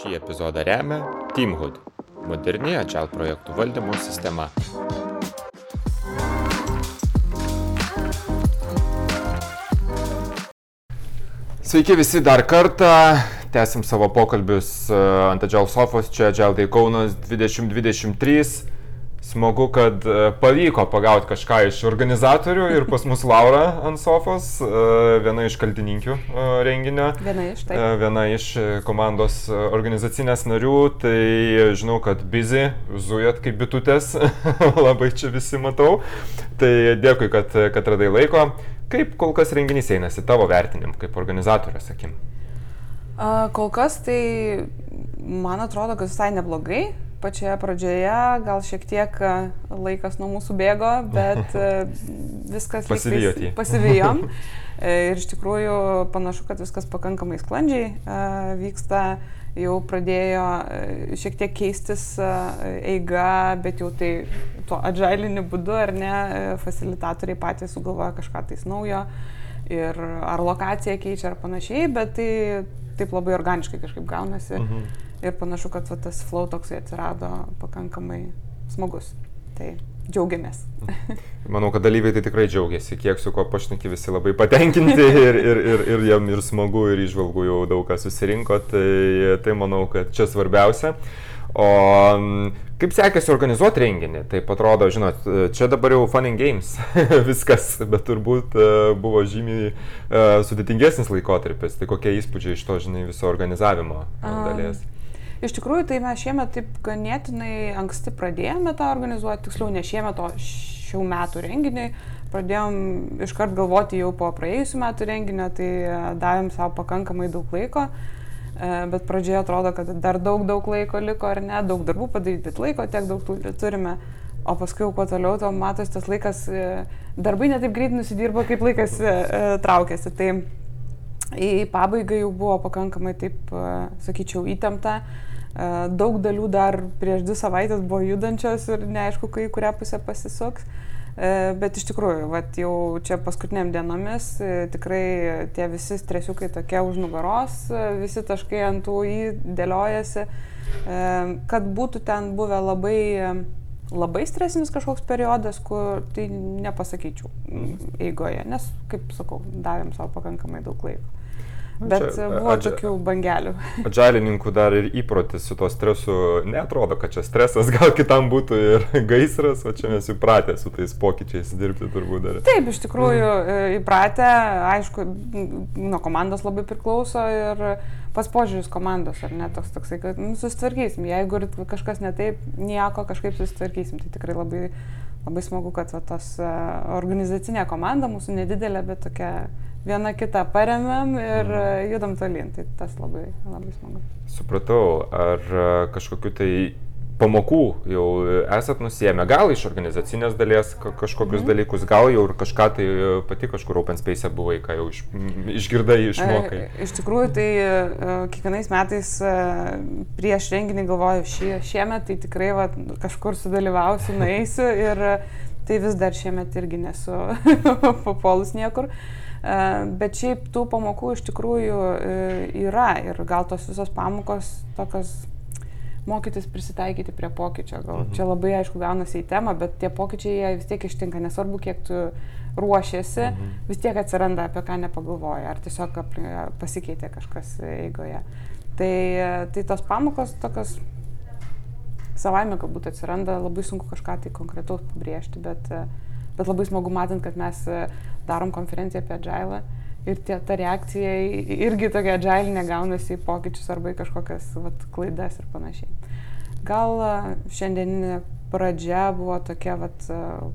Šį epizodą remia Teamhood - moderni Agile projektų valdymo sistema. Sveiki visi dar kartą. Tęsim savo pokalbius e, ant Agile Sofos, čia Agile Day Kaunas 2023. Smagu, kad e, pavyko pagauti kažką iš organizatorių ir pas mus Laura ant sofos, e, viena iš kaltininkių e, renginio. Viena iš, taip. Viena iš komandos organizacinės narių, tai žinau, kad busy, zujat kaip bitutės, labai čia visi matau. Tai dėkui, kad, kad radai laiko. Kaip kol kas renginys einasi tavo vertinim, kaip organizatorės, sakim? Kol kas tai man atrodo, kad visai neblogai pačioje pradžioje, gal šiek tiek e, laikas nuo mūsų bėgo, bet e, viskas pasivijom. pasivijom. Ir iš tikrųjų panašu, kad viskas pakankamai sklandžiai e, vyksta, jau pradėjo šiek tiek keistis eiga, bet jau tai tuo adžailiniu būdu, ar ne, facilitatoriai patys sugalvoja kažką tais naujo ir ar lokaciją keičia ar panašiai, bet tai taip labai organiškai kažkaip gaunasi. Mhm ir panašu, kad va, tas flow toksai atsirado pakankamai smagus. Tai džiaugiamės. Manau, kad dalyviai tai tikrai džiaugiasi, kiek su kuo pašneki visi labai patenkinti ir, ir, ir, ir jam ir smagu, ir išvalgų jau daug kas susirinko, tai, tai manau, kad čia svarbiausia. O kaip sekėsi organizuoti renginį? Tai atrodo, žinot, čia dabar jau fun and games viskas, bet turbūt e, buvo žymiai uh, sudėtingesnis laikotarpis. Tai kokie įspūdžiai iš to, žinai, viso organizavimo dalies? Um. Iš tikrųjų, tai mes šiemet taip ganėtinai anksti pradėjome tą organizuoti, tiksliau ne šiemet, o šių metų renginį. Pradėjom iškart galvoti jau po praėjusių metų renginio, tai e, davėm savo pakankamai daug laiko, e, bet pradžioje atrodo, kad dar daug, daug laiko liko ar ne, daug darbų padaryti, bet laiko tiek daug turime. O paskui, kuo toliau, to matosi tas laikas, e, darbai netaip greit nusidirbo, kaip laikas traukėsi. Tai į pabaigą jau buvo pakankamai, taip sakyčiau, įtempta. E, daug dalių dar prieš dvi savaitės buvo judančios ir neaišku, kai kurią pusę pasisuks. E, bet iš tikrųjų, vat, jau čia paskutiniam dienomis e, tikrai tie visi stresiukai tokie už nugaros, visi taškai ant tų įdėliojasi, kad būtų ten buvę labai, labai stresinis kažkoks periodas, kur tai nepasakyčiau eigoje, nes, kaip sakau, davėm savo pakankamai daug laiko. Bet čia, buvo adža, tokių bangelių. Adžalininkų dar ir įprotis su to stresu netrodo, kad čia stresas, gal kitam būtų ir gaisras, o čia mes įpratę su tais pokyčiais dirbti turbūt dar. Taip, iš tikrųjų mhm. įpratę, aišku, nuo komandos labai priklauso ir pas požiūris komandos, ar ne toks toksai, kad nu, susitvarkysim, jeigu kažkas ne taip, nieko kažkaip susitvarkysim, tai tikrai labai, labai smagu, kad va, tos organizacinė komanda mūsų nedidelė, bet tokia viena kitą paremėm ir mhm. judam tolyn. Tai tas labai, labai smagu. Supratau, ar e, kažkokiu tai pamokų jau esat nusėmę, gal iš organizacinės dalies kažkokius mm. dalykus, gal jau ir kažką tai e, pati kažkur Open Space buvai, ką jau iš, išgirdai, išmokai. Iš tikrųjų, tai kiekvienais metais prieš renginį galvoju, šie, šiemet tai tikrai va, kažkur sudalyvausiu, nueisiu ir tai vis dar šiemet irgi nesu papolus niekur. Uh, bet šiaip tų pamokų iš tikrųjų e, yra ir gal tos visos pamokos tokios mokytis prisitaikyti prie pokyčio. Gal mhm. čia labai aišku gaunasi į temą, bet tie pokyčiai jie vis tiek ištinka, nesvarbu, kiek tu ruošiasi, mhm. vis tiek atsiranda apie ką nepagalvoja, ar tiesiog pasikeitė kažkas eigoje. Tai, tai tos pamokos tokios savaime galbūt atsiranda, labai sunku kažką tai konkretaus pabrėžti, bet, bet labai smagu matant, kad mes darom konferenciją apie agilą ir tie, ta reakcija irgi tokia agilinė gaunasi į pokyčius arba į kažkokias vat, klaidas ir panašiai. Gal šiandieninė pradžia buvo tokia, vat,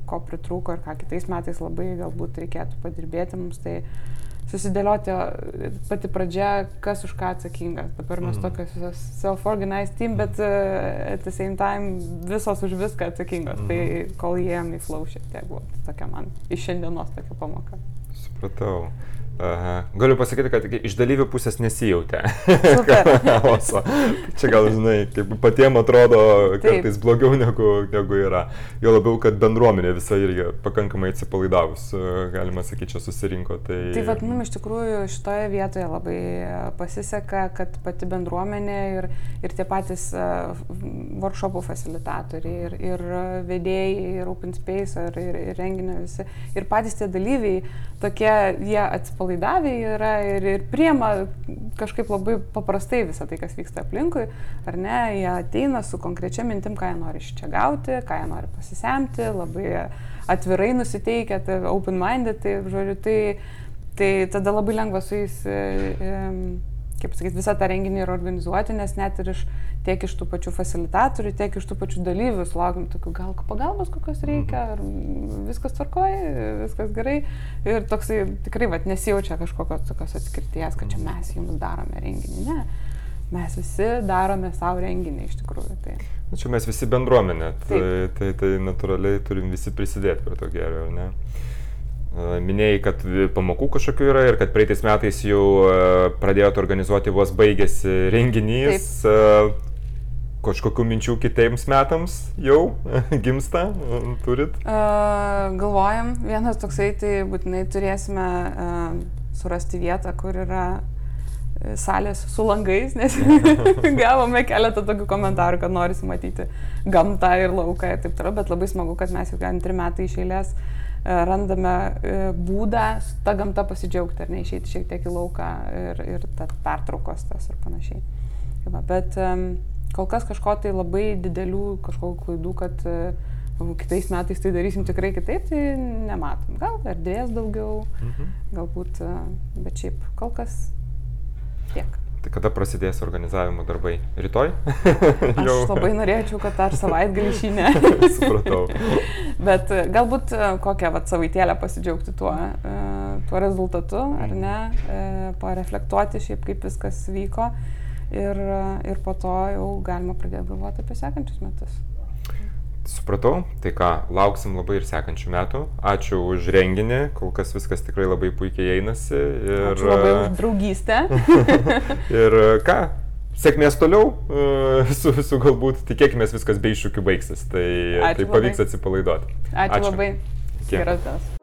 ko pritrūko ir ką kitais metais labai galbūt reikėtų padirbėti mums, tai susidėlioti pati pradžia, kas už ką atsakingas. Dabar mes mm. tokios self-organized team, bet uh, at the same time visos už viską atsakingos. Mm. Tai kol įėjom į flow šiek tiek buvo tokia man iš šiandienos tokia pamoka. Supratau. Aha. Galiu pasakyti, kad iš dalyvių pusės nesijautė. Super. Čia gal, žinai, kaip patiems atrodo kartais blogiau negu, negu yra. Jo labiau, kad bendruomenė visa irgi pakankamai atsipalaidavus, galima sakyti, čia susirinko. Tai, tai vad, mums iš tikrųjų šitoje vietoje labai pasiseka, kad pati bendruomenė ir, ir tie patys workshopų facilitatoriai ir, ir vedėjai, ir open space, ir, ir, ir renginio visi, ir patys tie dalyviai, tokie jie atsipalaidavę atsipalaidavę yra ir, ir priema kažkaip labai paprastai visą tai, kas vyksta aplinkui, ar ne, jie ateina su konkrečia mintim, ką jie nori iš čia gauti, ką jie nori pasisemti, labai atvirai nusiteikę, tai open-minded, tai, žodžiu, tai, tai tada labai lengva su jais, e, e, kaip sakyti, visą tą renginį ir organizuoti, nes net ir iš tiek iš tų pačių facilitatorių, tiek iš tų pačių dalyvių sulaukiam tokių gal pagalbos kokios reikia, ar viskas tvarkoja, viskas gerai. Ir toksai tikrai vat, nesijaučia kažkokios tokios atskirties, kad čia mes jums darome renginį. Ne, mes visi darome savo renginį iš tikrųjų. Tai. Na, čia mes visi bendruomenė, tai, tai, tai, tai natūraliai turim visi prisidėti prie to gero, ne? Minėjai, kad pamokų kažkokių yra ir kad praeitais metais jau pradėjote organizuoti vos baigėsi renginys. Taip kažkokių minčių kitiems metams jau gimsta, turit? Uh, galvojam, vienas toksai, tai būtinai turėsime uh, surasti vietą, kur yra salės su langais, nes gavome keletą tokių komentarų, kad norisi matyti gamtą ir lauką ir taip toliau, bet labai smagu, kad mes jau antri metai iš eilės randame būdą tą gamtą pasidžiaugti ar neišeiti šiek tiek į lauką ir, ir tą pertraukos tas ir panašiai. Tai va, bet kol kas kažko tai labai didelių kažkokių klaidų, kad uh, kitais metais tai darysim tikrai kitaip, tai nematom. Gal erdvės daugiau, mhm. galbūt, bet šiaip kol kas tiek. Tai kada prasidės organizavimo darbai? Rytoj? Aš labai norėčiau, kad ar savaitgalį šį ne. Supratau. Bet galbūt kokią vat, savaitėlę pasidžiaugti tuo, tuo rezultatu, ar ne, pareflektuoti šiaip kaip viskas vyko ir, ir po to jau galima pradėti galvoti apie sekančius metus. Supratau, tai ką, lauksim labai ir sekančių metų. Ačiū už renginį, kol kas viskas tikrai labai puikiai einasi. Ir, Ačiū labai už draugystę. ir ką, sėkmės toliau, su, su galbūt tikėkime viskas be iššūkių baigsis, tai, Ačiū tai pavyks labai. atsipalaiduoti. Ačiū, Ačiū. labai. Geras dienas.